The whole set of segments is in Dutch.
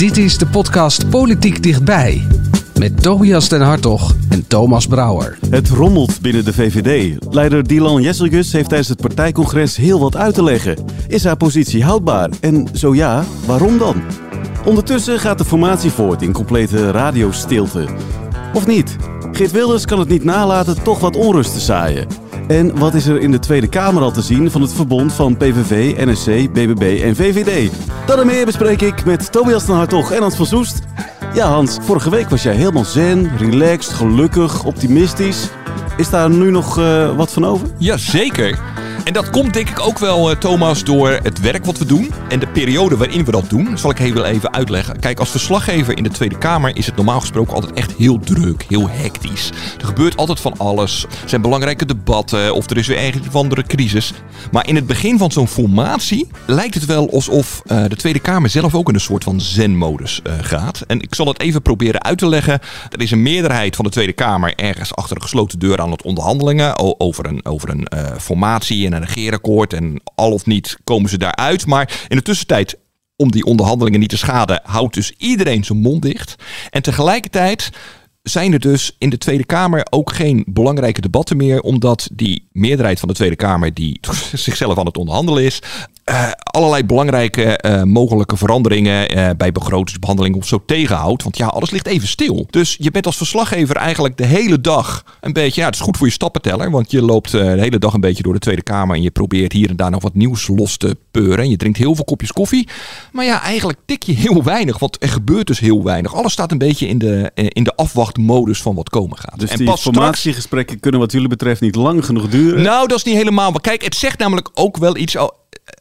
Dit is de podcast Politiek Dichtbij. Met Tobias den Hartog en Thomas Brouwer. Het rommelt binnen de VVD. Leider Dylan Jesselgus heeft tijdens het partijcongres heel wat uit te leggen. Is haar positie houdbaar? En zo ja, waarom dan? Ondertussen gaat de formatie voort in complete radiostilte. Of niet? Geert Wilders kan het niet nalaten toch wat onrust te zaaien. En wat is er in de Tweede Kamer al te zien van het verbond van PVV, NSC, BBB en VVD? Dat en meer bespreek ik met Tobias van Hartog en Hans van Soest. Ja Hans, vorige week was jij helemaal zen, relaxed, gelukkig, optimistisch. Is daar nu nog uh, wat van over? Jazeker. En dat komt denk ik ook wel, uh, Thomas, door het werk wat we doen. En de periode waarin we dat doen, dat zal ik heel even uitleggen. Kijk, als verslaggever in de Tweede Kamer is het normaal gesproken altijd echt heel druk, heel hectisch. Er gebeurt altijd van alles. Er zijn belangrijke debatten of er is weer een of andere crisis. Maar in het begin van zo'n formatie lijkt het wel alsof uh, de Tweede Kamer zelf ook in een soort van zen-modus uh, gaat. En ik zal het even proberen uit te leggen. Er is een meerderheid van de Tweede Kamer ergens achter een gesloten deur aan het onderhandelingen over een, over een formatie en een regeerakkoord. En al of niet komen ze daaruit. Maar in de tussentijd om die onderhandelingen niet te schaden, houdt dus iedereen zijn mond dicht. En tegelijkertijd zijn er dus in de Tweede Kamer ook geen belangrijke debatten meer, omdat die meerderheid van de Tweede Kamer, die zichzelf aan het onderhandelen is, uh, allerlei belangrijke uh, mogelijke veranderingen uh, bij begrotingsbehandeling of zo tegenhoudt. Want ja, alles ligt even stil. Dus je bent als verslaggever eigenlijk de hele dag een beetje. Ja, het is goed voor je stappenteller. Want je loopt de hele dag een beetje door de Tweede Kamer. En je probeert hier en daar nog wat nieuws los te peuren. En je drinkt heel veel kopjes koffie. Maar ja, eigenlijk tik je heel weinig. Want er gebeurt dus heel weinig. Alles staat een beetje in de, in de afwachtmodus van wat komen gaat. Dus en die pas formatiegesprekken straks... kunnen wat jullie betreft niet lang genoeg duren? Nou, dat is niet helemaal. Maar kijk, het zegt namelijk ook wel iets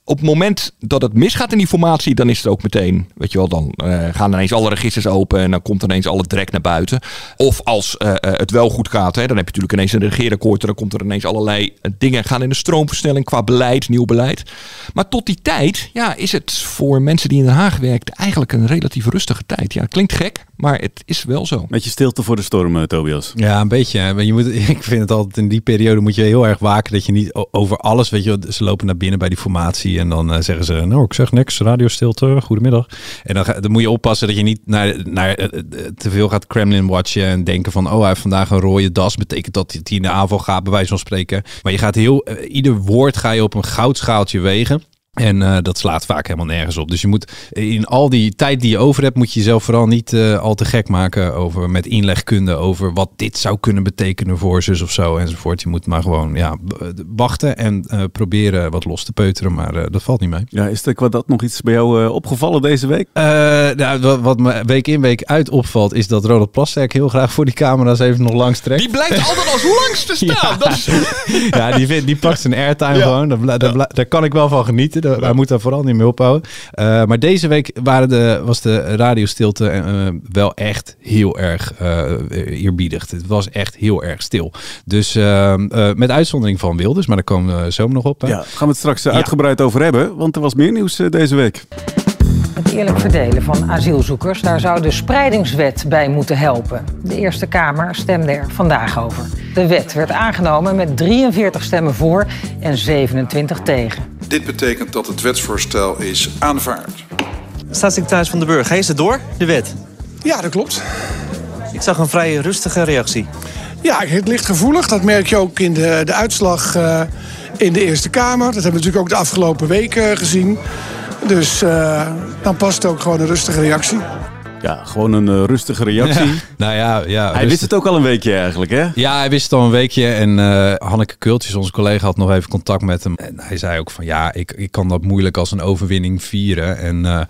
op het moment dat het misgaat in die formatie, dan is het ook meteen, weet je wel, dan uh, gaan ineens alle registers open en dan komt ineens alle drek naar buiten. Of als uh, het wel goed gaat, hè, dan heb je natuurlijk ineens een regeerakkoord en dan komt er ineens allerlei dingen gaan in de stroomversnelling qua beleid, nieuw beleid. Maar tot die tijd, ja, is het voor mensen die in Den Haag werken eigenlijk een relatief rustige tijd. Ja, het klinkt gek, maar het is wel zo. Met je stilte voor de storm, Tobias. Ja, een beetje. Je moet, ik vind het altijd in die periode moet je heel erg waken dat je niet over alles, weet je, ze lopen naar binnen bij die formatie en dan uh, zeggen ze, nou, ik zeg niks, radiostilte, goedemiddag. En dan, dan moet je oppassen dat je niet naar, naar uh, te veel gaat Kremlin watchen en denken van, oh, hij heeft vandaag een rode das, betekent dat hij in de aanval gaat, bij wijze van spreken. Maar je gaat heel, ieder woord ga je op een goudschaaltje wegen. En uh, dat slaat vaak helemaal nergens op. Dus je moet in al die tijd die je over hebt, moet je jezelf vooral niet uh, al te gek maken over met inlegkunde over wat dit zou kunnen betekenen voor zus of zo enzovoort. Je moet maar gewoon ja, wachten en uh, proberen wat los te peuteren, maar dat valt niet mee. Ja, is er qua dat nog iets bij jou opgevallen deze week? nou, wat, wat me week in week uit opvalt, is dat Ronald Plasterk heel graag voor die camera's even nog langs trekt. Die blijkt altijd als langs te staan. ja, dat is... ja die, vindt, die pakt zijn airtime ja. gewoon. Daar, daar, daar kan ik wel van genieten. Wij ja. moeten daar vooral niet mee ophouden. Uh, maar deze week waren de, was de radiostilte uh, wel echt heel erg uh, eerbiedig. Het was echt heel erg stil. Dus met uitzondering van Wilders, maar daar komen we zo nog op. Hè? Ja, gaan we het straks uitgebreid over hebben, want er was meer nieuws deze week. Het eerlijk verdelen van asielzoekers, daar zou de spreidingswet bij moeten helpen. De Eerste Kamer stemde er vandaag over. De wet werd aangenomen met 43 stemmen voor en 27 tegen. Dit betekent dat het wetsvoorstel is aanvaard. Staatssecretaris Van de Burg, is het door, de wet? Ja, dat klopt. Ik zag een vrij rustige reactie. Ja, het ligt gevoelig. Dat merk je ook in de, de uitslag uh, in de Eerste Kamer. Dat hebben we natuurlijk ook de afgelopen weken gezien. Dus uh, dan past ook gewoon een rustige reactie. Ja, gewoon een eh, rustige reactie. Ja. Nou ja, ja. Hij rustig. wist het ook al een weekje eigenlijk, hè? Ja, hij wist het al een weekje. En eh, Hanneke Kultjes, onze collega, had nog even contact met hem. En hij zei ook van ja, ik, ik kan dat moeilijk als een overwinning vieren. En eh, er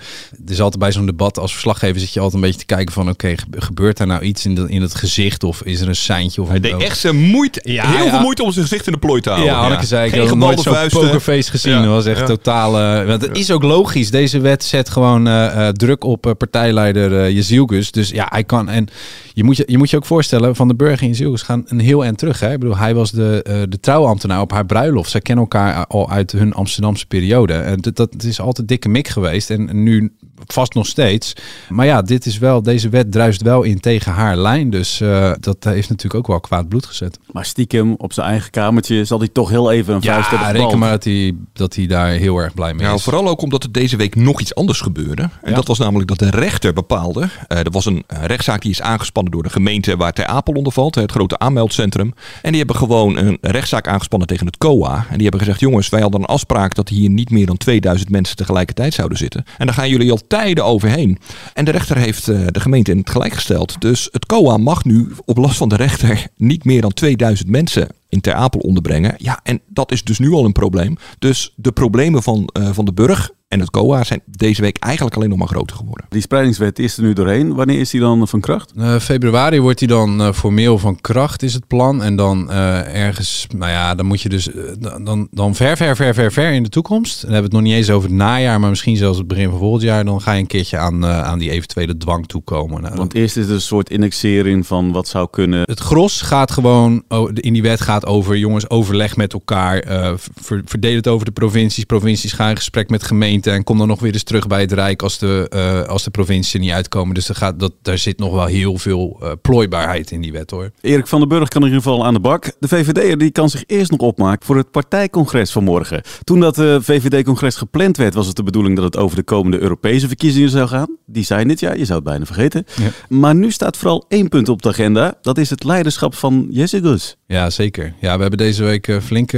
is altijd bij zo'n debat als verslaggever zit je altijd een beetje te kijken van oké, gebe- gebeurt er nou iets in, de, in het gezicht? Of is er een seintje? Of Hij een- deed echt zijn moeite, Ja, heel ja. veel moeite om zijn gezicht in de plooi te houden. Ja, Hanneke zei ik Geen heb nog nooit gebalde zo'n vuisten. pokerface gezien. Ja, Dat was echt ja. totaal... eh, want het is ook logisch. Deze wet zet gewoon eh, eh, druk op eh, partijleider uh, Jezielgus. Dus ja, hij kan... En je moet je, je moet je ook voorstellen, Van den Burg en Jezielgus gaan een heel eind terug. Hè? Ik bedoel, hij was de, eh, de trouwambtenaar op haar bruiloft. Zij kennen elkaar al uit hun Amsterdamse periode. En dat, dat is altijd dikke mik geweest. En nu vast nog steeds. Maar ja, dit is wel, deze wet druist wel in tegen haar lijn. Dus eh, dat heeft natuurlijk ook wel kwaad bloed gezet. Maar stiekem op zijn eigen kamertje zal hij toch heel even een vuist hebben Ja, reken maar dat hij, dat hij daar heel erg blij mee Ja, is. vooral ook omdat er deze week nog iets anders gebeurde. En Ja. dat was namelijk dat de rechter bepaalde. eh, er was een eh, rechtszaak die is aangespannen door de gemeente waar Ter Apel onder valt, het grote aanmeldcentrum. En die hebben gewoon een rechtszaak aangespannen tegen het COA. En die hebben gezegd: jongens, wij hadden een afspraak dat hier niet meer dan 2000 mensen tegelijkertijd zouden zitten. En daar gaan jullie al tijden overheen. En de rechter heeft eh, de gemeente in het gelijk gesteld. Dus het COA mag nu op last van de rechter niet meer dan 2000 mensen in Ter Apel onderbrengen. Ja, en dat is dus nu al een probleem. Dus de problemen van, eh, van de burg en het COA zijn deze week eigenlijk alleen nog maar groter geworden. Die spreidingswet is er nu doorheen. Wanneer is die dan van kracht? Eh, februari wordt hij dan eh, formeel van kracht, is het plan. En dan eh, ergens, nou ja, dan moet je dus eh, dan, dan ver, ver, ver, ver, ver in de toekomst. Dan hebben we het nog niet eens over het najaar, maar misschien zelfs het begin van volgend jaar. Dan ga je een keertje aan, eh, aan die eventuele dwang toekomen. Nou, Want eerst is er een soort indexering van wat zou kunnen. Het gros gaat gewoon, oh, in die wet gaat over, jongens, overleg met elkaar. eh, ver- verdeel het over de provincies. Provincies gaan in gesprek met gemeenten. En kom dan nog weer eens terug bij het Rijk als de, eh, als de provincies er niet uitkomen. Dus er gaat, dat, daar zit nog wel heel veel eh, plooibaarheid in die wet hoor. Erik van den Burg kan in ieder geval aan de bak. De VVD'er die kan zich eerst nog opmaken voor het partijcongres van morgen. Toen dat eh, VVD-congres gepland werd, was het de bedoeling dat het over de komende Europese verkiezingen zou gaan. Die zijn dit jaar, je zou het bijna vergeten. Maar nu staat vooral één punt op de agenda. Dat is het leiderschap van Jesse Gus. Ja, zeker. Ja, we hebben deze week flink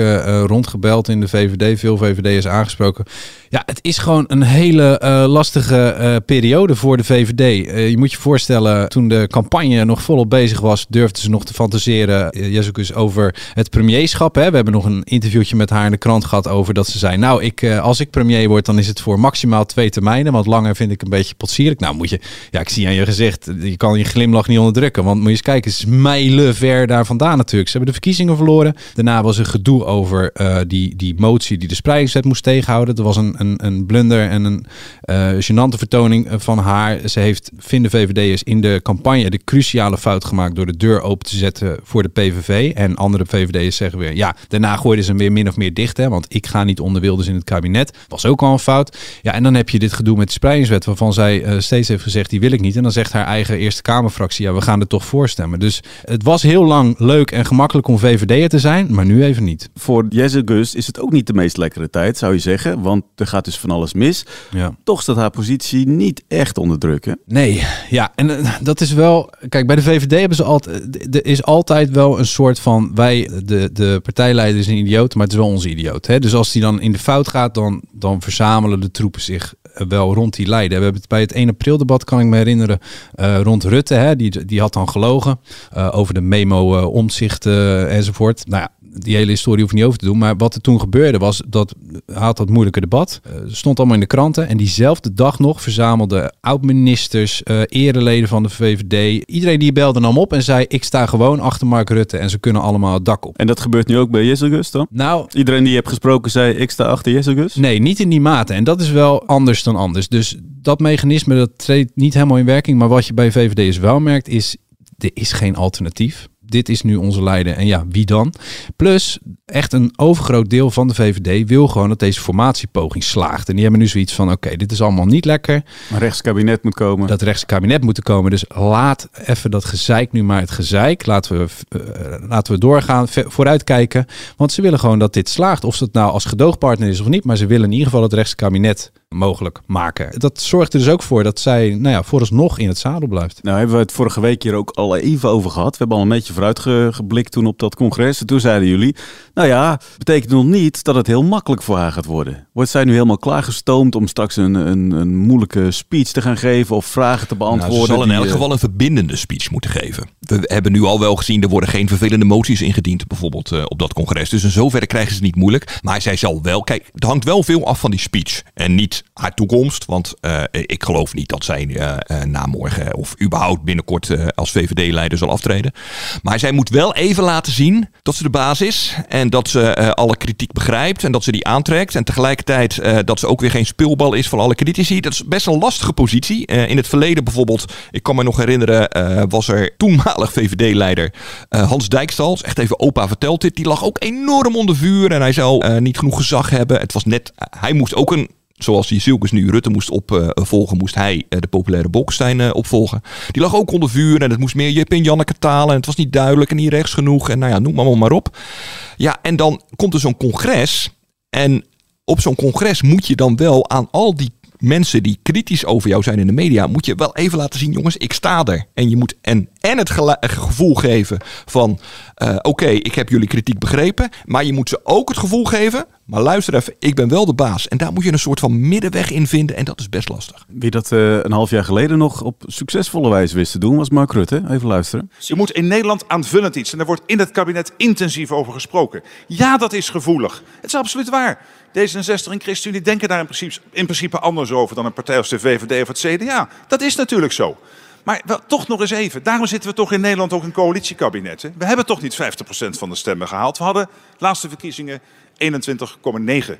rondgebeld in de VVD. Veel VVD'ers aangesproken. Ja, het is gewoon een hele eh, lastige eh, periode voor de VVD. Eh, je moet je voorstellen, toen de campagne nog volop bezig was, durfden ze nog te fantaseren, Jezus, over het premierschap. Hè. We hebben nog een interviewtje met haar in de krant gehad over dat ze zei, nou, ik, als ik premier word, dan is het voor maximaal twee termijnen, want langer vind ik een beetje potsierlijk. Nou, moet je, ja, ik zie aan je gezicht, je kan je glimlach niet onderdrukken, want moet je eens kijken, is mijlenver daar vandaan natuurlijk. Ze hebben de verkiezingen verloren. Daarna was er gedoe over die, die motie die de spreidingswet moest tegenhouden. Er was een, een, een blunder en een uh, gênante vertoning van haar. Ze heeft, vinden VVD'ers, in de campagne de cruciale fout gemaakt door de deur open te zetten voor de PVV. En andere VVD'ers zeggen weer, ja, daarna gooiden ze hem weer min of meer dicht. Hè, want ik ga niet onder Wilders in het kabinet. Was ook al een fout. Ja, en dan heb je dit gedoe met de spreidingswet, waarvan zij uh, steeds heeft gezegd, die wil ik niet. En dan zegt haar eigen Eerste Kamerfractie, ja, we gaan er toch voorstemmen. Dus het was heel lang leuk en gemakkelijk om VVD'er te zijn, maar nu even niet. Voor Jesse Gus is het ook niet de meest lekkere tijd, zou je zeggen. Want er gaat dus van alles mis. Ja. Toch staat haar positie niet echt onder druk, hè? Nee, ja, en uh, dat is wel... Kijk, bij de VVD hebben ze altijd... Er is altijd wel een soort van... Wij, de, de partijleider is een idioot, maar het is wel onze idioot. Hè? Dus als die dan in de fout gaat, dan, dan verzamelen de troepen zich wel rond die leider. We hebben het bij het 1 april debat, kan ik me herinneren, uh, rond Rutte. Hè? Die, die had dan gelogen uh, over de memo uh, omzicht enzovoort. Nou ja, die hele historie hoef ik niet over te doen. Maar wat er toen gebeurde was dat had dat moeilijke debat. Uh, stond allemaal in de kranten. En diezelfde dag nog verzamelden oud-ministers, uh, ereleden van de VVD. Iedereen die belde nam op en zei: Ik sta gewoon achter Mark Rutte en ze kunnen allemaal het dak op. En dat gebeurt nu ook bij Jesse Gus dan? Nou, iedereen die je hebt gesproken zei: Ik sta achter Jesse Gus? Nee, niet in die mate. En dat is wel anders dan anders. Dus dat mechanisme dat treedt niet helemaal in werking. Maar wat je bij VVD'ers wel merkt is: er is geen alternatief dit is nu onze leider. En ja, wie dan? Plus, echt een overgroot deel van de VVD wil gewoon dat deze formatiepoging slaagt. En die hebben nu zoiets van, oké, okay, dit is allemaal niet lekker. Een rechtskabinet moet komen. Dat rechtskabinet moet komen. Dus laat even dat gezeik nu maar het gezeik. Laten we, uh, laten we doorgaan, vooruitkijken. Want ze willen gewoon dat dit slaagt. Of het nou als gedoogpartner is of niet. Maar ze willen in ieder geval het rechtskabinet mogelijk maken. Dat zorgt er dus ook voor dat zij nou ja, vooralsnog in het zadel blijft. Nou hebben we het vorige week hier ook al even over gehad. We hebben al een beetje vooruit geblikt toen op dat congres. En toen zeiden jullie, nou ja, betekent nog niet dat het heel makkelijk voor haar gaat worden. Wordt zij nu helemaal klaargestoomd om straks een, een, een moeilijke speech te gaan geven of vragen te beantwoorden? Nou, ze zal in elk eh, geval een verbindende speech moeten geven. We hebben nu al wel gezien, er worden geen vervelende moties ingediend, bijvoorbeeld eh, op dat congres. Dus in zoverre krijgen ze het niet moeilijk. Maar zij zal wel, kijk, het hangt wel veel af van die speech. En niet haar toekomst, want eh, ik geloof niet dat zij eh, na morgen of überhaupt binnenkort als VVD-leider zal aftreden. Maar zij moet wel even laten zien dat ze de baas is en dat ze eh, alle kritiek begrijpt en dat ze die aantrekt. En tegelijkertijd eh, dat ze ook weer geen speelbal is van alle critici. Dat is best een lastige positie. Eh, in het verleden bijvoorbeeld, ik kan me nog herinneren, was er toenmalig VVD-leider Hans Dijkstal. Echt even opa vertelt dit. Die lag ook enorm onder vuur en hij zou niet genoeg gezag hebben. Het was net, hij moest ook een Zoals die Silkes nu Rutte moest opvolgen, moest hij eh, de populaire Bolkestein eh, opvolgen. Die lag ook onder vuur en het moest meer Jip en Janneke talen. En het was niet duidelijk en niet rechts genoeg. En nou ja, noem maar, maar op. Ja, en dan komt er zo'n congres. En op zo'n congres moet je dan wel aan al die mensen die kritisch over jou zijn in de media, moet je wel even laten zien, jongens, ik sta er. En je moet en, en het gevoel geven van, eh, oké, ik heb jullie kritiek begrepen, maar je moet ze ook het gevoel geven, maar luister even, ik ben wel de baas. En daar moet je een soort van middenweg in vinden en dat is best lastig. Wie dat eh, een half jaar geleden nog op succesvolle wijze wist te doen, was Mark Rutte. Even luisteren. Je moet in Nederland aanvullend iets. En daar wordt in het kabinet intensief over gesproken. Ja, dat is gevoelig. Het is absoluut waar. D66 en ChristenUnie denken daar in principe, in principe anders over dan een partij als de VVD of het CDA. Dat is natuurlijk zo. Maar wel, toch nog eens even. Daarom zitten we toch in Nederland ook in coalitiekabinetten. We hebben toch niet 50% van de stemmen gehaald. We hadden laatste verkiezingen 21,9%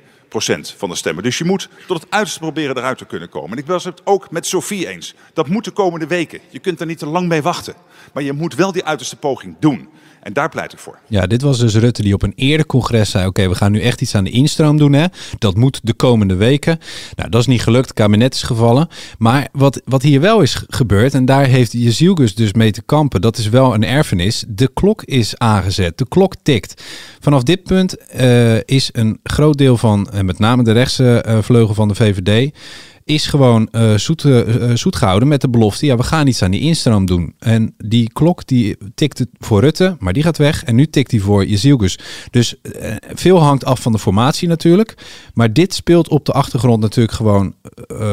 van de stemmen. Dus je moet tot het uiterste proberen eruit te kunnen komen. En ik was het ook met Sophie eens. Dat moet de komende weken. Je kunt er niet te lang mee wachten. Maar je moet wel die uiterste poging doen. En daar pleit ik voor. Ja, dit was dus Rutte die op een eerder congres zei: Oké, we gaan nu echt iets aan de instroom doen. Hè? Dat moet de komende weken. Nou, dat is niet gelukt. Het kabinet is gevallen. Maar wat, wat hier wel is gebeurd, en daar heeft Jezielgus dus mee te kampen, dat is wel een erfenis. De klok is aangezet. De klok tikt. Vanaf dit punt eh, is een groot deel van, en met name de rechtse eh, vleugel van de VVD is gewoon eh, zoet, eh, eh, zoet gehouden met de belofte, ja, we gaan iets aan die instroom doen. En die klok die tikte voor Rutte, maar die gaat weg. En nu tikt die voor Jezielgus. Dus veel hangt af van de formatie natuurlijk. Maar dit speelt op de achtergrond natuurlijk gewoon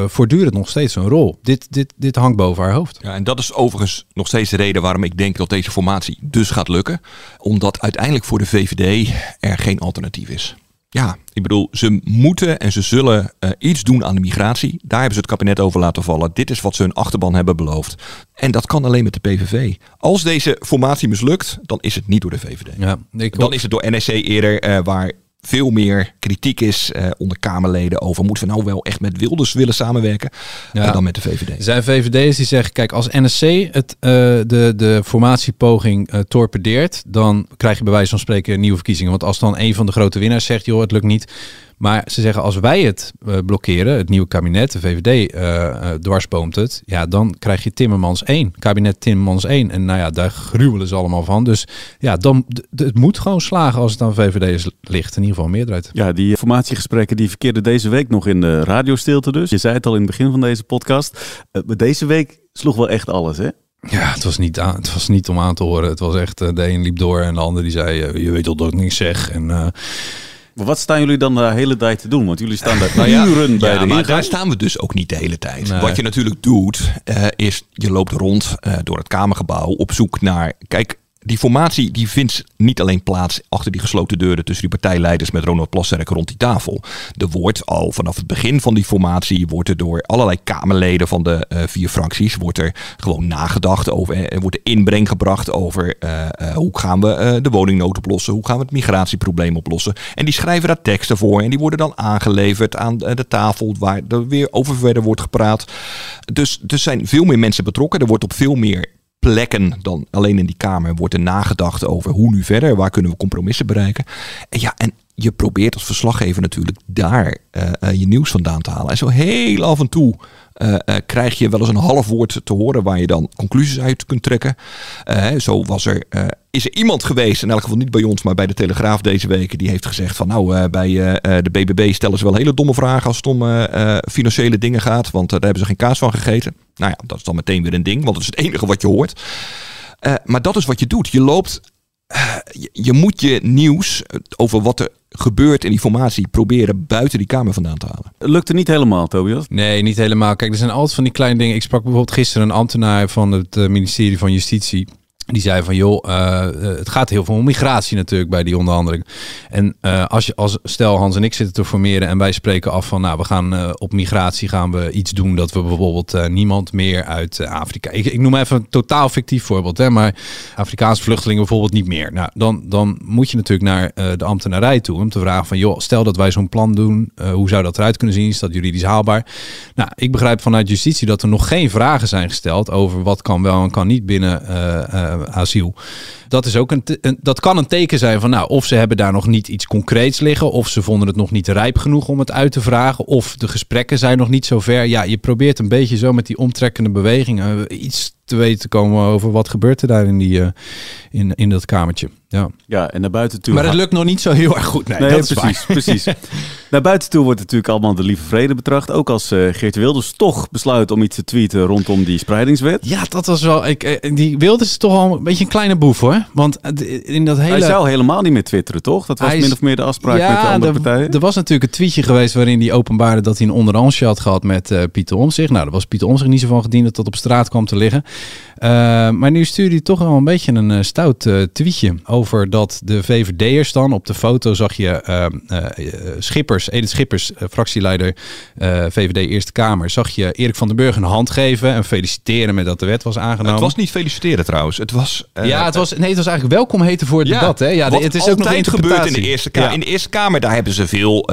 voortdurend nog steeds een rol. Dit, dit, dit hangt boven haar hoofd. Ja, en dat is overigens nog steeds de reden waarom ik denk dat deze formatie dus gaat lukken. Omdat uiteindelijk voor de VVD er geen alternatief is. Ja, ik bedoel, ze moeten en ze zullen eh, iets doen aan de migratie. Daar hebben ze het kabinet over laten vallen. Dit is wat ze hun achterban hebben beloofd. En dat kan alleen met de PVV. Als deze formatie mislukt, dan is het niet door de VVD. Ja, ik Dan is het door NSC eerder, eh, waar veel meer kritiek is eh, onder Kamerleden over moeten we nou wel echt met Wilders willen samenwerken Ja. eh, dan met de VVD. Er zijn VVD'ers die zeggen, kijk, als NSC het, eh, de, de formatiepoging torpedeert, dan krijg je bij wijze van spreken nieuwe verkiezingen. Want als dan een van de grote winnaars zegt, joh, het lukt niet. Maar ze zeggen, als wij het eh, blokkeren, het nieuwe kabinet, de VVD eh, eh, dwarsboomt het, ja, dan krijg je Timmermans 1, kabinet Timmermans 1. En nou ja, daar gruwelen ze allemaal van. Dus ja, dan, het moet gewoon slagen als het aan VVD'ers ligt. In ieder geval een meerderheid. Ja, die formatiegesprekken die verkeerden deze week nog in de radiostilte dus. Je zei het al in het begin van deze podcast. Maar deze week sloeg wel echt alles, hè? Ja, het was niet, aan, het was niet om aan te horen. Het was echt, de een liep door en de ander die zei, je weet al dat ik niks zeg. En Maar wat staan jullie dan de hele tijd te doen? Want jullie staan daar Nou ja, uren bij ja, de maar ingang. daar staan we dus ook niet de hele tijd. Nee. Wat je natuurlijk doet, eh, is je loopt rond eh, door het Kamergebouw op zoek naar... Kijk, die formatie die vindt niet alleen plaats achter die gesloten deuren tussen die partijleiders met Ronald Plasterk rond die tafel. Er wordt al vanaf het begin van die formatie wordt er door allerlei Kamerleden van de eh, vier fracties wordt er gewoon nagedacht over, eh, er wordt er inbreng gebracht over eh, hoe gaan we de woningnood oplossen, hoe gaan we het migratieprobleem oplossen. En die schrijven daar teksten voor en die worden dan aangeleverd aan de tafel waar er weer over verder wordt gepraat. Dus er zijn veel meer mensen betrokken. Er wordt op veel meer plekken dan alleen in die Kamer wordt er nagedacht over hoe nu verder, waar kunnen we compromissen bereiken. En ja, en je probeert als verslaggever natuurlijk daar eh, eh, je nieuws vandaan te halen. En zo heel af en toe eh, eh, krijg je wel eens een half woord te horen waar je dan conclusies uit kunt trekken. Eh, zo was er, is er iemand geweest, in elk geval niet bij ons, maar bij de Telegraaf deze week, die heeft gezegd van nou, bij de BBB stellen ze wel hele domme vragen als het om financiële dingen gaat, want daar hebben ze geen kaas van gegeten. Nou ja, dat is dan meteen weer een ding, want dat is het enige wat je hoort. Maar dat is wat je doet. Je loopt je, moet je nieuws over wat er gebeurt in die formatie proberen buiten die kamer vandaan te halen. Lukte niet helemaal, Tobias. Nee, niet helemaal. Kijk, er zijn altijd van die kleine dingen. Ik sprak bijvoorbeeld gisteren een ambtenaar van het eh, ministerie van Justitie. Die zei van, joh, eh, eh, het gaat heel veel om migratie natuurlijk bij die onderhandeling. En eh, als je, als stel Hans en ik zitten te formeren en wij spreken af van, nou, we gaan op migratie gaan we iets doen dat we bijvoorbeeld niemand meer uit Afrika. Ik, ik noem even een totaal fictief voorbeeld, hè, maar Afrikaanse vluchtelingen bijvoorbeeld niet meer. Nou, dan, dan moet je natuurlijk naar de ambtenarij toe om te vragen van, joh, stel dat wij zo'n plan doen, hoe zou dat eruit kunnen zien? Is dat juridisch haalbaar? Nou, ik begrijp vanuit justitie dat er nog geen vragen zijn gesteld over wat kan wel en kan niet binnen asiel. Dat, is ook een, een- dat kan een teken zijn van, nou, of ze hebben daar nog niet iets concreets liggen, of ze vonden het nog niet rijp genoeg om het uit te vragen, of de gesprekken zijn nog niet zo ver. Ja, je probeert een beetje zo met die omtrekkende bewegingen iets te weten te komen over wat gebeurt er daar in, die, eh, in, in dat kamertje. Ja. Ja, en naar buiten toe... Maar het lukt nog niet zo heel erg goed. Nee, Nee, dat is precies, waar. precies. Naar buiten toe wordt natuurlijk allemaal de lieve vrede betracht. Ook als eh, Geert Wilders toch besluit om iets te tweeten rondom die spreidingswet. Ja, dat was wel. Ik, eh, die Wilders is toch al een beetje een kleine boef hoor. Want in dat hele. Hij zou helemaal niet meer twitteren, toch? Dat was is- min of meer de afspraak met de andere er, partijen. er was natuurlijk een tweetje geweest waarin hij openbaarde dat hij een onderhandje had gehad met eh, Pieter Omtzigt. Nou, daar was Pieter Omtzigt niet zo van gediend dat dat op straat kwam te liggen. Eh, maar nu stuurde hij toch wel een beetje een eh, stout eh, tweetje over dat de VVD'ers dan op de foto zag je eh, eh, Schippers, Edith Schippers, fractieleider VVD Eerste Kamer, zag je Erik van den Burg een hand geven en feliciteren met dat de wet was aangenomen. Het was niet feliciteren trouwens. Het was. ja, het was, nee, het was eigenlijk welkom heten voor het Ja, debat. Hè? Ja, het is ook nog gebeurt in de. Eerste Kamer. Ja. In de Eerste Kamer, daar hebben ze veel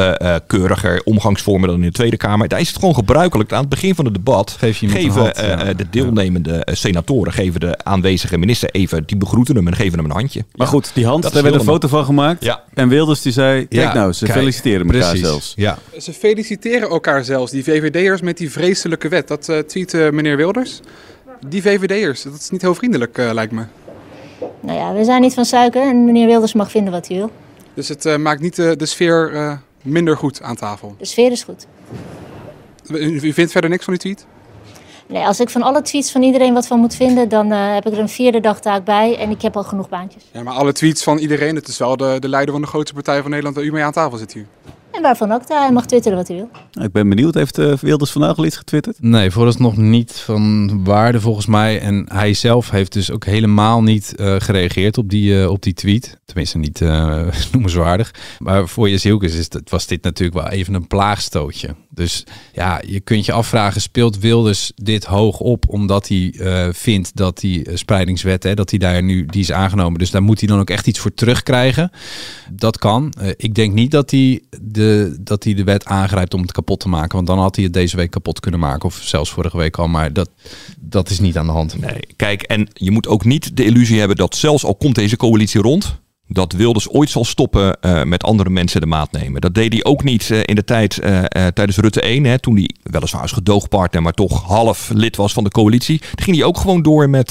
keuriger omgangsvormen dan in de Tweede Kamer. Daar is het gewoon gebruikelijk. Aan het begin van het debat Geef je geven ja. de deelnemende senatoren, geven de aanwezige minister even, die begroeten hem en geven hem een handje. Maar goed, die hand, Dat daar werd een foto van gemaakt. Ja. En Wilders die zei, kijk Ja, nou, ze kijk, feliciteren elkaar precies. zelfs. Ja. Ze feliciteren elkaar zelfs, die VVD'ers, met die vreselijke wet. Dat eh tweet eh, meneer Wilders. Die VVD'ers, dat is niet heel vriendelijk, eh, lijkt me. Nou ja, we zijn niet van suiker en meneer Wilders mag vinden wat hij wil. Dus het eh, maakt niet de, de sfeer eh, minder goed aan tafel. De sfeer is goed. U, u vindt verder niks van die tweet? Nee, als ik van alle tweets van iedereen wat van moet vinden, dan eh, heb ik er een vierde dagtaak bij en ik heb al genoeg baantjes. Ja, maar alle tweets van iedereen, het is wel de, de leider van de grootste partij van Nederland waar u mee aan tafel zit hier. En waarvan ook, hij mag twitteren wat hij wil. Nou, ik ben benieuwd, heeft eh, Wilders vandaag al iets getwitterd? Nee, vooralsnog niet van waarde volgens mij. En hij zelf heeft dus ook helemaal niet eh, gereageerd op die, eh, op die tweet. Tenminste, niet eh, noemenswaardig. Maar voor je zielkes is het, was dit natuurlijk wel even een plaagstootje. Dus ja, je kunt je afvragen, speelt Wilders dit hoog op omdat hij eh, vindt dat die eh, spreidingswet, hè, dat hij daar nu, die is aangenomen. Dus daar moet hij dan ook echt iets voor terugkrijgen. Dat kan. Eh, ik denk niet dat hij, de, dat hij de wet aangrijpt om het kapot te maken. Want dan had hij het deze week kapot kunnen maken. Of zelfs vorige week al. Maar dat, dat is niet aan de hand. Nee, kijk, en je moet ook niet de illusie hebben dat zelfs al komt deze coalitie rond, dat Wilders ooit zal stoppen eh, met andere mensen de maat nemen. Dat deed hij ook niet eh, in de tijd eh, tijdens Rutte 1, hè, toen hij weliswaar als gedoogpartner, maar toch half lid was van de coalitie. Toen ging hij ook gewoon door met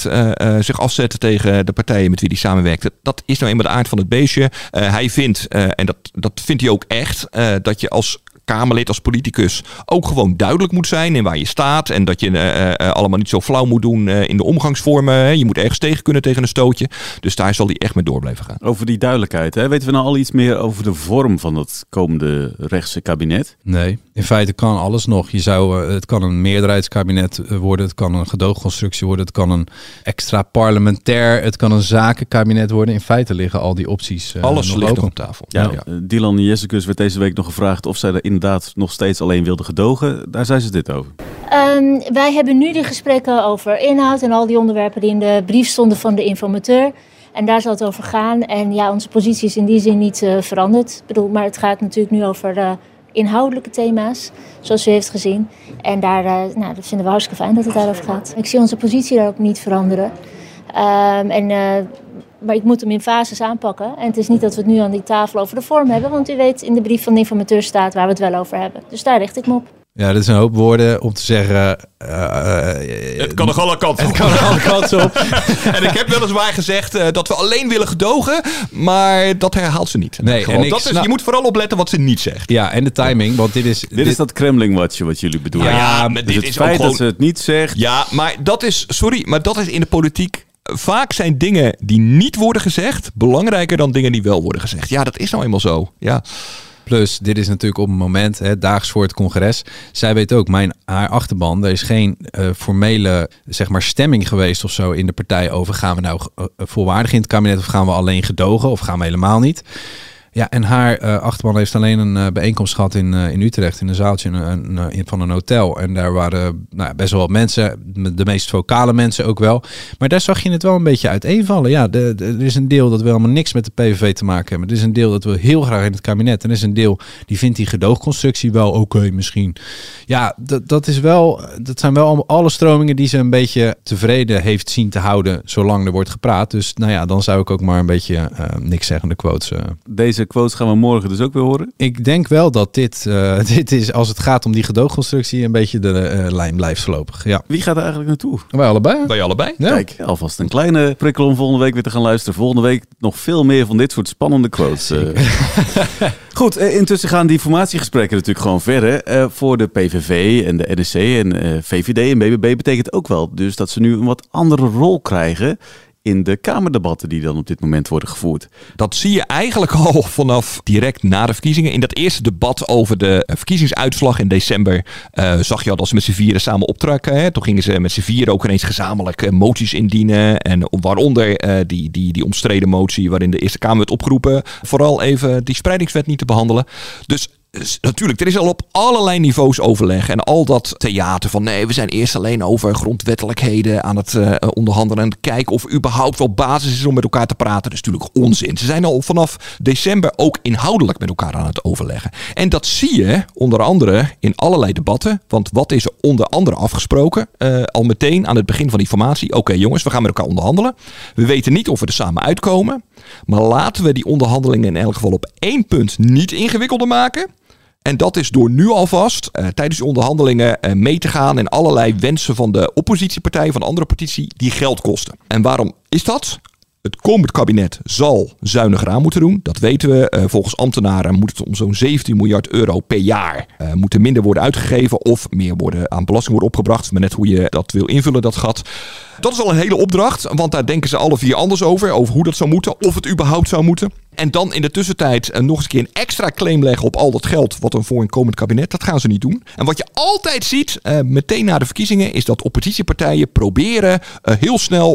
zich afzetten tegen de partijen met wie hij samenwerkte. Dat is nou eenmaal de aard van het beestje. Hij vindt, en dat, dat vindt hij ook echt, dat je als Kamerlid, als politicus ook gewoon duidelijk moet zijn in waar je staat. En dat je eh, eh, allemaal niet zo flauw moet doen eh, in de omgangsvormen. hè. Je moet ergens tegen kunnen tegen een stootje. Dus daar zal hij echt mee door blijven gaan. Over die duidelijkheid, hè? weten we nou al iets meer over de vorm van het komende rechtse kabinet? Nee, in feite kan alles nog. Je zou, eh, het kan een meerderheidskabinet eh, worden, het kan een gedoogconstructie worden, het kan een extra parlementair, het kan een zakenkabinet worden. In feite liggen al die opties eh, Alles nog ligt open. nog op tafel. Ja, eh, Dylan Jessicus werd deze week nog gevraagd of zij er inderdaad nog steeds alleen wilde gedogen. Daar zei ze dit over. Ehm, wij hebben nu die gesprekken over inhoud en al die onderwerpen die in de brief stonden van de informateur. En daar zal het over gaan. En ja, onze positie is in die zin niet eh, veranderd. Ik bedoel, maar het gaat natuurlijk nu over eh, inhoudelijke thema's, zoals u heeft gezien. En daar eh, nou, dat vinden we hartstikke fijn dat het daarover gaat. Ik zie onze positie daar ook niet veranderen. Ehm, en, maar ik moet hem in fases aanpakken. En het is niet dat we het nu aan die tafel over de vorm hebben. Want u weet, in de brief van de informateur staat waar we het wel over hebben. Dus daar richt ik me op. Ja, dat is een hoop woorden om te zeggen. eh, Het kan nog alle kanten Het kan nog alle kanten op. en ik heb weliswaar gezegd eh, dat we alleen willen gedogen, maar dat herhaalt ze niet. Nee, en ik dat is, je moet vooral opletten wat ze niet zegt. Ja, en de timing, want dit is... Dit, is dat Kremlin-watje wat jullie bedoelen. Ja, maar dus dit het is ook feit gewoon- dat ze het niet zegt. Ja, maar dat is, sorry, maar dat is in de politiek. Vaak zijn dingen die niet worden gezegd belangrijker dan dingen die wel worden gezegd. Ja, dat is nou eenmaal zo. Ja. Plus, dit is natuurlijk op een moment, hè, daags voor het congres. Zij weet ook, mijn, haar achterban, er is geen eh, formele zeg maar, stemming geweest of zo in de partij over gaan we nou eh, volwaardig in het kabinet of gaan we alleen gedogen of gaan we helemaal niet. Ja, en haar eh, achterban heeft alleen een eh, bijeenkomst gehad in, eh, in Utrecht, in een zaaltje van een hotel. En daar waren nou, best wel wat mensen, de meest vocale mensen ook wel. Maar daar zag je het wel een beetje uiteenvallen. Ja, de, de- er is een deel dat wil helemaal niks met de PVV te maken hebben. Er is een deel dat wil heel graag in het kabinet. En er is een deel die vindt die gedoogconstructie wel oké misschien. Ja, dat, dat, is wel, dat zijn wel alle stromingen die ze een beetje tevreden heeft zien te houden zolang er wordt gepraat. Dus nou ja, dan zou ik ook maar een beetje niks zeggende quotes... eh, Deze quotes gaan we morgen dus ook weer horen. ik denk wel dat dit, eh, dit is, als het gaat om die gedoogconstructie, een beetje de eh, lijn blijft voorlopig. Ja. Wie gaat er eigenlijk naartoe? Wij allebei. Wij allebei. Ja. Kijk, alvast een kleine prikkel om volgende week weer te gaan luisteren. Volgende week nog veel meer van dit soort spannende quotes. eh. Goed, intussen gaan die formatiegesprekken natuurlijk gewoon verder. Eh, voor de PVV en de NSC en eh, VVD en BBB betekent ook wel dus dat ze nu een wat andere rol krijgen in de Kamerdebatten die dan op dit moment worden gevoerd. Dat zie je eigenlijk al vanaf direct na de verkiezingen. In dat eerste debat over de eh, verkiezingsuitslag in december eh, zag je al dat ze met z'n vieren samen optrekken. Hè. Toen gingen ze met z'n vieren ook ineens gezamenlijk eh, moties indienen. En waaronder die, die, die omstreden motie waarin de Eerste Kamer werd opgeroepen. Vooral even die spreidingswet niet te behandelen. Dus Natuurlijk, er is al op allerlei niveaus overleg. En al dat theater van nee, we zijn eerst alleen over grondwettelijkheden aan het eh, onderhandelen. En kijken of er überhaupt wel basis is om met elkaar te praten. Dat is natuurlijk onzin. Ze zijn al vanaf december ook inhoudelijk met elkaar aan het overleggen. En dat zie je onder andere in allerlei debatten. Want wat is er onder andere afgesproken? Eh, al meteen aan het begin van die formatie. Oké jongens, we gaan met elkaar onderhandelen. We weten niet of we er samen uitkomen. Maar laten we die onderhandelingen in elk geval op één punt niet ingewikkelder maken. En dat is door nu alvast eh, tijdens die onderhandelingen eh, mee te gaan in allerlei wensen van de oppositiepartijen, van andere partijen, die geld kosten. En waarom is dat? Het komend kabinet zal zuiniger aan moeten doen. Dat weten we. Eh, volgens ambtenaren moet het om zo'n 17 miljard euro per jaar moeten minder worden uitgegeven of meer worden aan belasting worden opgebracht. Maar net hoe je dat wil invullen, dat gat. Dat is al een hele opdracht, want daar denken ze alle vier anders over. Over hoe dat zou moeten, of het überhaupt zou moeten. En dan in de tussentijd eh, nog eens een keer een extra claim leggen op al dat geld wat een komend kabinet. Dat gaan ze niet doen. En wat je altijd ziet, eh, meteen na de verkiezingen, is dat oppositiepartijen proberen eh, heel snel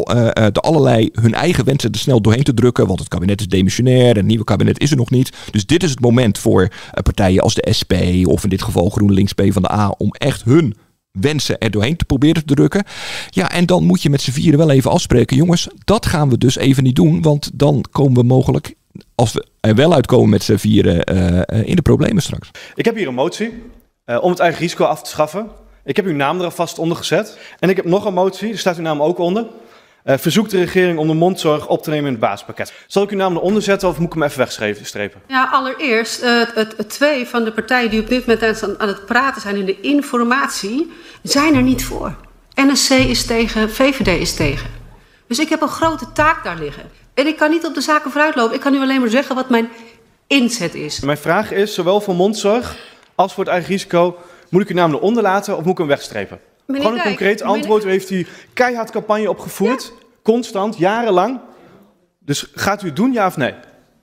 de allerlei hun eigen wensen er snel doorheen te drukken. Want het kabinet is demissionair en het nieuwe kabinet is er nog niet. Dus dit is het moment voor partijen als de SP of in dit geval GroenLinks P van de A om echt hun wensen er doorheen te proberen te drukken. Ja, en dan moet je met z'n vieren wel even afspreken. Jongens, dat gaan we dus even niet doen. Want dan komen we mogelijk, als we er wel uitkomen met z'n vieren, eh, eh, in de problemen straks. Ik heb hier een motie eh, om het eigen risico af te schaffen. Ik heb uw naam er alvast onder gezet. En ik heb nog een motie, daar staat uw naam ook onder. Eh verzoekt de regering om de mondzorg op te nemen in het basispakket. Zal ik uw naam eronder zetten of moet ik hem even wegstrepen? Ja, allereerst, eh, het, het, twee van de partijen die op dit moment aan, aan het praten zijn in de informatie, zijn er niet voor. NSC is tegen, VVD is tegen. Dus ik heb een grote taak daar liggen. En ik kan niet op de zaken vooruitlopen. Ik kan u alleen maar zeggen wat mijn inzet is. Mijn vraag is, zowel voor mondzorg als voor het eigen risico, moet ik uw naam eronder laten of moet ik hem wegstrepen? Meneer Gewoon een Dijk, concreet antwoord. U heeft hier keihard campagne opgevoerd, constant, jarenlang. Dus gaat u het doen, ja of nee?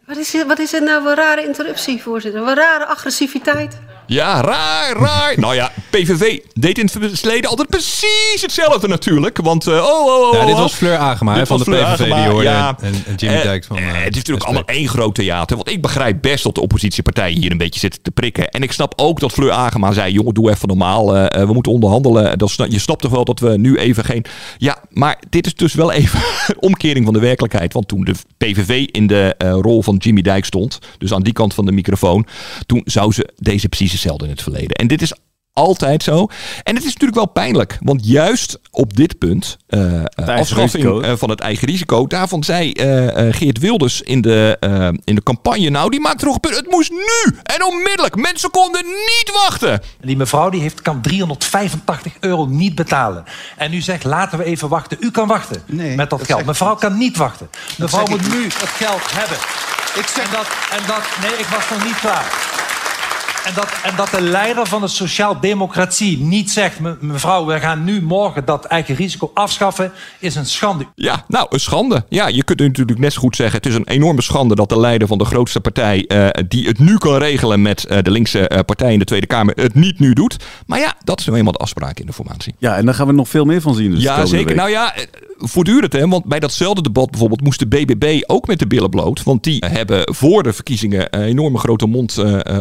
Wat is, wat is dit nou voor rare interruptie, voorzitter? Wat rare agressiviteit. Ja, raar, raar. Nou ja, PVV deed in het verleden altijd precies hetzelfde natuurlijk. Want, eh, oh, oh, oh. Ja, dit oh. was Fleur Agema, hè, van de PVV, die hoorde. ja. En, en Jimmy Eh, Dijk van... eh, het is natuurlijk SP. allemaal één groot theater. Want ik begrijp best dat de oppositiepartijen hier een beetje zitten te prikken. En ik snap ook dat Fleur Agema zei: jongen, doe even normaal. we moeten onderhandelen. Dat je snapt toch wel dat we nu even geen. Ja, maar dit is dus wel even een omkering van de werkelijkheid. Want toen de PVV in de rol van Jimmy Dijk stond, dus aan die kant van de microfoon, toen zou ze deze hetzelfde in het verleden. En dit is altijd zo. En het is natuurlijk wel pijnlijk. Want juist op dit punt, uh, afschaffing risico. eh, van het eigen risico, daarvan zei eh, eh, Geert Wilders in de, eh, in de campagne, nou die maakt er nog een punt. Het moest nu en onmiddellijk. Mensen konden niet wachten. Die mevrouw die heeft, kan 385 euro niet betalen. En u zegt, laten we even wachten. U kan wachten met dat geld. Mevrouw kan niet wachten. Mevrouw moet nu het geld hebben. Ik zeg en dat, en dat, nee, ik was nog niet klaar. En dat, en dat de leider van de sociaal-democratie niet zegt... "Me- mevrouw, we gaan nu morgen dat eigen risico afschaffen... is een schande. Ja, nou, een schande. Ja, je kunt natuurlijk net zo goed zeggen... het is een enorme schande dat de leider van de grootste partij... eh, die het nu kan regelen met eh, de linkse eh, partij in de Tweede Kamer... het niet nu doet. Maar ja, dat is nou eenmaal de afspraak in de formatie. Ja, en daar gaan we nog veel meer van zien. Dus ja, zeker. week. Nou ja, voortdurend hè. Want bij datzelfde debat bijvoorbeeld moest de BBB ook met de billen bloot. Want die hebben voor de verkiezingen een enorme grote mond eh,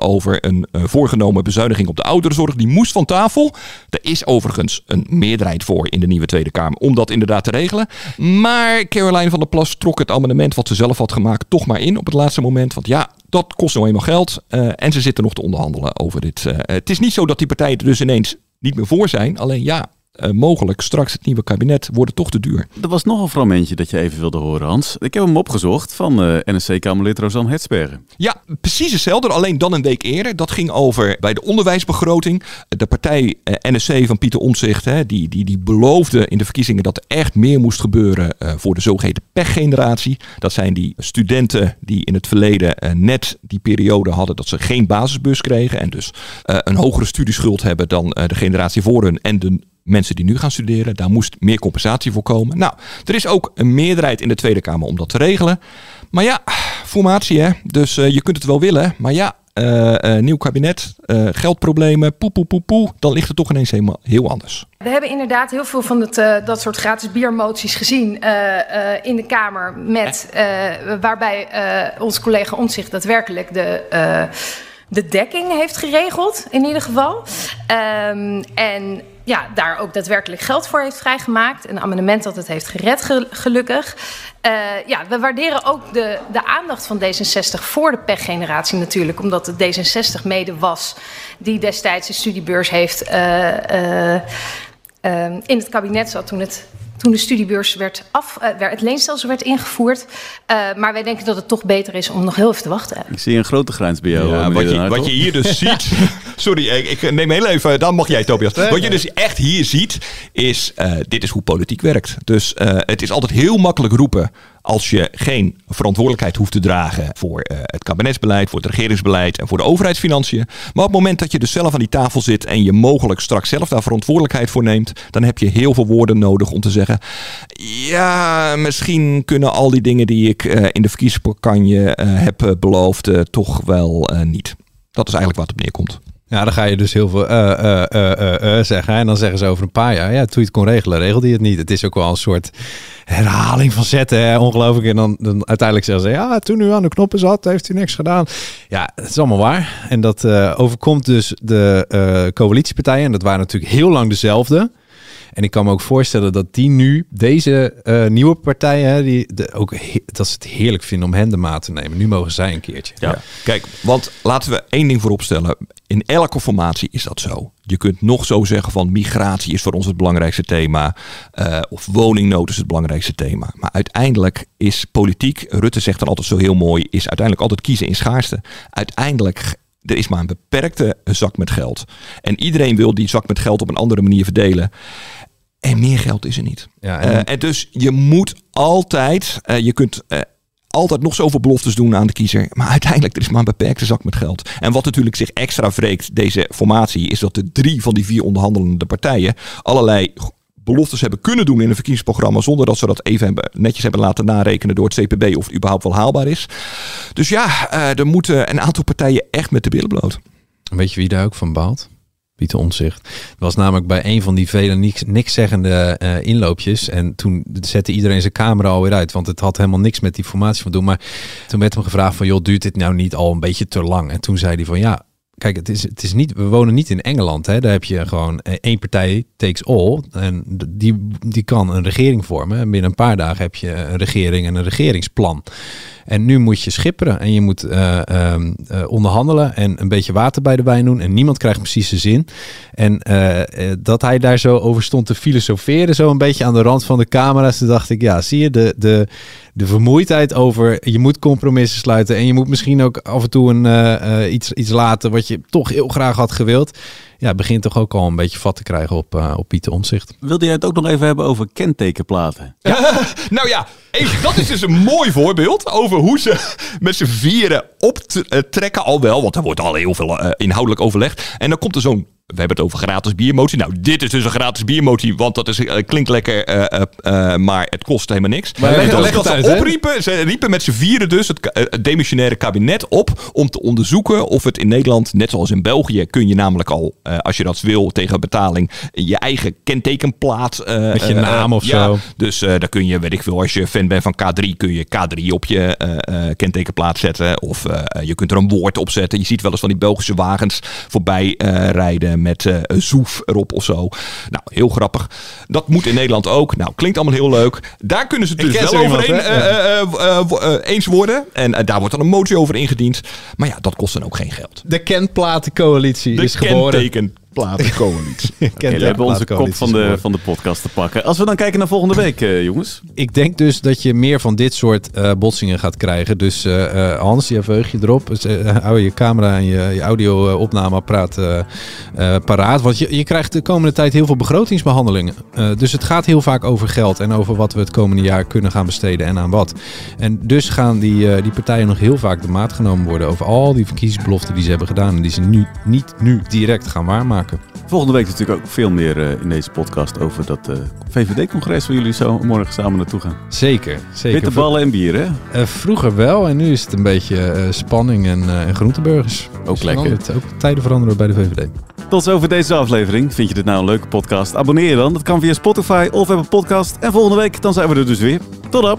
over een eh, voorgenomen bezuiniging op de ouderenzorg. Die moest van tafel. Er is overigens een meerderheid voor in de nieuwe Tweede Kamer om dat inderdaad te regelen. Maar Caroline van der Plas trok het amendement wat ze zelf had gemaakt toch maar in op het laatste moment. Want ja, dat kost nou eenmaal geld. eh, en ze zitten nog te onderhandelen over dit. eh, het is niet zo dat die partijen er dus ineens niet meer voor zijn. Alleen ja, eh, mogelijk straks het nieuwe kabinet wordt het toch te duur. Er was nog een fragmentje dat je even wilde horen, Hans. Ik heb hem opgezocht van eh NSC-Kamerlid Rosanne Hetsbergen. Ja, precies hetzelfde, alleen dan een week eerder. Dat ging over bij de onderwijsbegroting. De partij eh, NSC van Pieter Omtzigt, hè, die, die, die beloofde in de verkiezingen dat er echt meer moest gebeuren voor de zogeheten pechgeneratie. Dat zijn die studenten die in het verleden net die periode hadden dat ze geen basisbus kregen. En dus een hogere studieschuld hebben dan de generatie voor hun en de mensen die nu gaan studeren. Daar moest meer compensatie voor komen. Nou, er is ook een meerderheid in de Tweede Kamer om dat te regelen. Maar ja, formatie hè. Dus eh, je kunt het wel willen. Maar ja, eh, nieuw kabinet, geldproblemen, poe, poe, poe, poe. Dan ligt het toch ineens helemaal heel anders. We hebben inderdaad heel veel van het, dat soort gratis biermoties gezien in de Kamer. Met, waarbij onze collega Omtzigt daadwerkelijk de, de dekking heeft geregeld, in ieder geval. Ehm, en ja, daar ook daadwerkelijk geld voor heeft vrijgemaakt. Een amendement dat het heeft gered, gel- gelukkig. Eh, ja, we waarderen ook de, de aandacht van D66 voor de pechgeneratie natuurlijk. Omdat het D66 mede was die destijds de studiebeurs heeft eh, eh, eh, in het kabinet zat toen het. Toen de studiebeurs werd af, werd- het leenstelsel werd ingevoerd. Eh, maar wij denken dat het toch beter is om nog heel even te wachten. Ik zie een grote grijns bij jou. Ja, wat, je, wat je hier dus ziet. Sorry, ik, ik neem heel even. Dan mag jij, Tobias. Wat je dus echt hier ziet, is. eh, dit is hoe politiek werkt. Dus eh, het is altijd heel makkelijk roepen. als je geen verantwoordelijkheid hoeft te dragen. voor eh, het kabinetsbeleid, voor het regeringsbeleid en voor de overheidsfinanciën. Maar op het moment dat je dus zelf aan die tafel zit. en je mogelijk straks zelf daar verantwoordelijkheid voor neemt. dan heb je heel veel woorden nodig om te zeggen. Ja, misschien kunnen al die dingen die ik in de verkiezingscampagne eh, heb beloofd. toch wel niet. Dat is eigenlijk het op neerkomt. Ja, dan ga je dus heel veel eh, eh, eh, zeggen. En dan zeggen ze over een paar jaar, ja, toen je het kon regelen, regelde je het niet. Het is ook wel een soort herhaling van zetten, ongelooflijk. En dan, dan uiteindelijk zeggen ze, ja, toen u aan de knoppen zat, heeft u niks gedaan. Ja, het is allemaal waar. En dat overkomt dus de coalitiepartijen. En dat waren natuurlijk heel lang dezelfde. En ik kan me ook voorstellen dat die nu, deze eh, nieuwe partijen, hè, die de, ook he- dat ze het heerlijk vinden om hen de maat te nemen. Nu mogen zij een keertje. Ja. Kijk, want laten we één ding voorop stellen. In elke formatie is dat zo. Je kunt nog zo zeggen van migratie is voor ons het belangrijkste thema. eh, of woningnood is het belangrijkste thema. Maar uiteindelijk is politiek, Rutte zegt dan altijd zo heel mooi, is uiteindelijk altijd kiezen in schaarste. Uiteindelijk er is maar een beperkte zak met geld. En iedereen wil die zak met geld op een andere manier verdelen. En meer geld is er niet. Ja, en, en- en dus je moet altijd, eh, je kunt eh, altijd nog zoveel beloftes doen aan de kiezer. Maar uiteindelijk er is maar een beperkte zak met geld. En wat natuurlijk zich extra wreekt, deze formatie, is dat de drie van die vier onderhandelende partijen allerlei beloftes hebben kunnen doen in een verkiezingsprogramma zonder dat ze dat even netjes hebben laten narekenen door het CPB of het überhaupt wel haalbaar is. Dus ja, eh, er moeten een aantal partijen echt met de billen bloot. Weet je wie daar ook van baalt? Pieter Omtzigt. Het was namelijk bij een van die vele niks, niks zeggende eh, inloopjes. En toen zette iedereen zijn camera alweer uit. Want het had helemaal niks met die formatie van doen. Maar toen werd hem gevraagd van... joh, duurt dit nou niet al een beetje te lang? En toen zei hij van ja, kijk, het is, het is niet, we wonen niet in Engeland. Hè? Daar heb je gewoon eh, één partij takes all. En die, die kan een regering vormen. En binnen een paar dagen heb je een regering en een regeringsplan. En nu moet je schipperen en je moet eh, ehm, eh, onderhandelen en een beetje water bij de wijn doen. En niemand krijgt precies zijn zin. En dat hij daar zo over stond te filosoferen, zo een beetje aan de rand van de camera's. Toen dacht ik, ja, zie je de, de, de vermoeidheid over je moet compromissen sluiten. En je moet misschien ook af en toe een, eh, eh, iets, iets laten wat je toch heel graag had gewild. Ja, begint toch ook al een beetje vat te krijgen op, eh, op Pieter Omzicht. Wilde jij het ook nog even hebben over kentekenplaten? nou ja, even, dat is dus een mooi voorbeeld over hoe ze met z'n vieren optrekken al wel. Want er wordt al heel veel inhoudelijk overlegd. En dan komt er zo'n... We hebben het over gratis biermotie. Nou, dit is dus een gratis biermotie, want dat is, eh, klinkt lekker, eh, eh, maar het kost helemaal niks. Maar leg- dat leg dat het uit, ze opriepen, ze riepen met z'n vieren dus het, demissionaire kabinet op om te onderzoeken of het in Nederland, net zoals in België, kun je namelijk al, als je dat wil, tegen betaling, je eigen kentekenplaat. Met je naam of ja, zo. dus daar kun je, weet ik veel, als je fan bent van K3, kun je K3 op je kentekenplaat zetten. Of je kunt er een woord op zetten. Je ziet wel eens van die Belgische wagens voorbij rijden met eh zoef erop of zo. Nou, heel grappig. Dat moet in Nederland ook. Nou, klinkt allemaal heel leuk. Daar kunnen ze het dus wel over een, eens worden. En eh, daar wordt dan een motie over ingediend. Maar ja, dat kost dan ook geen geld. De Kenplatencoalitie De is geboren. Kentekenplatencoalitie. Oké, we hebben onze kop van de, van de podcast te pakken. Als we dan kijken naar volgende week, eh, jongens. Ik denk dus dat je meer van dit soort eh, botsingen gaat krijgen. Dus eh, Hans, je veug je erop. Hou je camera en je, je audio-opnameapparaat paraat. Want je, je krijgt de komende tijd heel veel begrotingsbehandelingen. Eh, dus het gaat heel vaak over geld en over wat we het komende jaar kunnen gaan besteden en aan wat. En dus gaan die, die partijen nog heel vaak de maat genomen worden over al die verkiezingsbeloften die ze hebben gedaan. En die ze nu, niet nu direct gaan waarmaken. Volgende week natuurlijk ook veel meer eh, in deze podcast over dat eh, VVD-congres waar jullie zo morgen samen naartoe gaan. Zeker, zeker. Witte ballen en bier, hè? Eh, vroeger wel en nu is het een beetje spanning en, en groenteburgers. Ook Dus lekker. verandert- Ook tijden veranderen bij de VVD. Tot zover deze aflevering. Vind je dit nou een leuke podcast? Abonneer je dan. Dat kan via Spotify of Apple Podcast. En volgende week dan zijn we er dus weer. Tot dan.